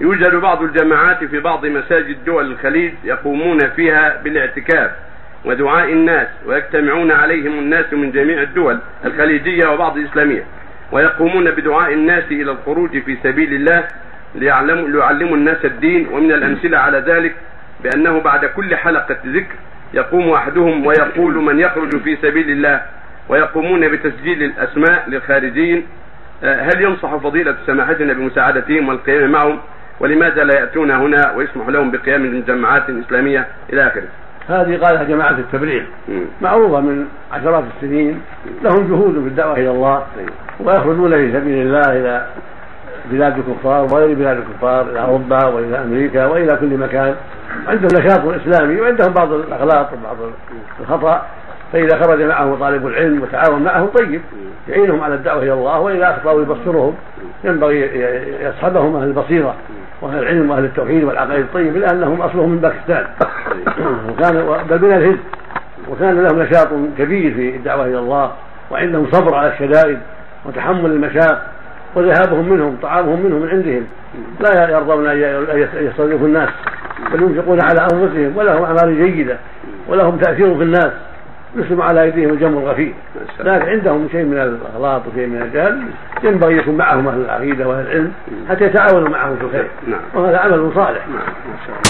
يوجد بعض الجماعات في بعض مساجد دول الخليج يقومون فيها بالاعتكاف ودعاء الناس ويجتمعون عليهم الناس من جميع الدول الخليجية وبعض الإسلامية ويقومون بدعاء الناس إلى الخروج في سبيل الله ليعلموا ليعلموا الناس الدين ومن الأمثلة على ذلك بأنه بعد كل حلقة ذكر يقوم أحدهم ويقول من يخرج في سبيل الله ويقومون بتسجيل الأسماء للخارجين آه، هل ينصح فضيلة سماحتنا بمساعدتهم والقيام معهم؟ ولماذا لا يأتون هنا ويسمح لهم بقيام جماعات إسلامية إلى آخره؟ هذه قالها جماعة التبرير معروفة من عشرات السنين لهم جهود في الدعوة إلى الله ويخرجون في سبيل الله إلى بلاد الكفار وغير بلاد الكفار إلى أوروبا وإلى أمريكا وإلى كل مكان. عندهم نشاط إسلامي وعندهم بعض الأغلاط وبعض الخطأ. فإذا خرج معه طالب العلم وتعاون معه طيب يعينهم على الدعوة إلى الله وإذا أخطأوا يبصرهم. ينبغي يصحبهم أهل البصيرة. وأهل العلم وأهل التوحيد والعقائد الطيبة لأنهم أصلهم من باكستان. وكان بل من الهند وكان لهم نشاط كبير في الدعوة إلى الله وعندهم صبر على الشدائد وتحمل المشاق وذهابهم منهم طعامهم منهم من عندهم. لا يرضون أن يستضيفوا الناس بل ينفقون على أنفسهم ولهم أعمال جيدة ولهم تأثير في الناس. يسلم على ايديهم الجمر الغفير. لكن عندهم شيء من الاغلاط وشيء من الجهل ينبغي يكون معهم أهل العقيدة وأهل العلم حتى يتعاونوا معهم في الخير. نعم. وهذا عمل صالح. نعم.